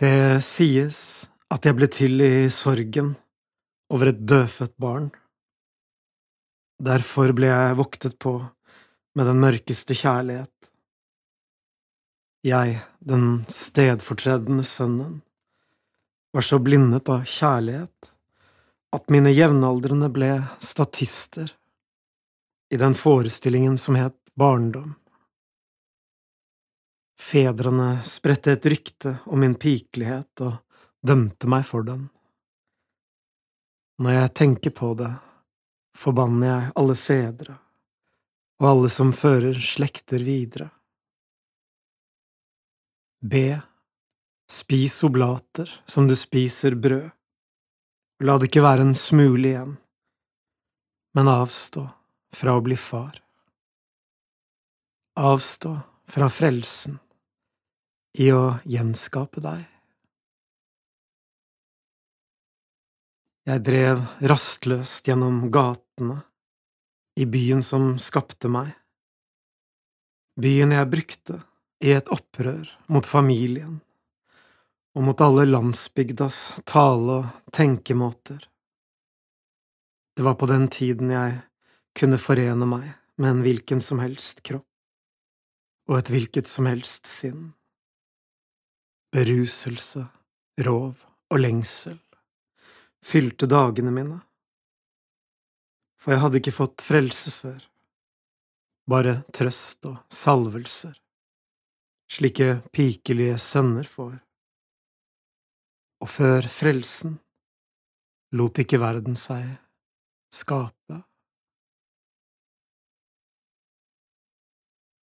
Det sies at jeg ble til i sorgen over et dødfødt barn. Derfor ble jeg voktet på med den mørkeste kjærlighet. Jeg, den stedfortredende sønnen, var så blindet av kjærlighet at mine jevnaldrende ble statister i den forestillingen som het barndom. Fedrene spredte et rykte om min pikelighet og dømte meg for den. Når jeg tenker på det, forbanner jeg alle fedre og alle som fører slekter videre. Be, spis oblater som du spiser brød, la det ikke være en smule igjen, men avstå fra å bli far. Avstå fra frelsen i å gjenskape deg. Jeg drev rastløst gjennom gatene i byen som skapte meg, byen jeg brukte i et opprør mot familien og mot alle landsbygdas tale- og tenkemåter. Det var på den tiden jeg kunne forene meg med en hvilken som helst kropp og et hvilket som helst sinn. Beruselse, rov og lengsel fylte dagene mine, for jeg hadde ikke fått frelse før, bare trøst og salvelser, slike pikelige sønner får. Og før frelsen lot ikke verden seg skape.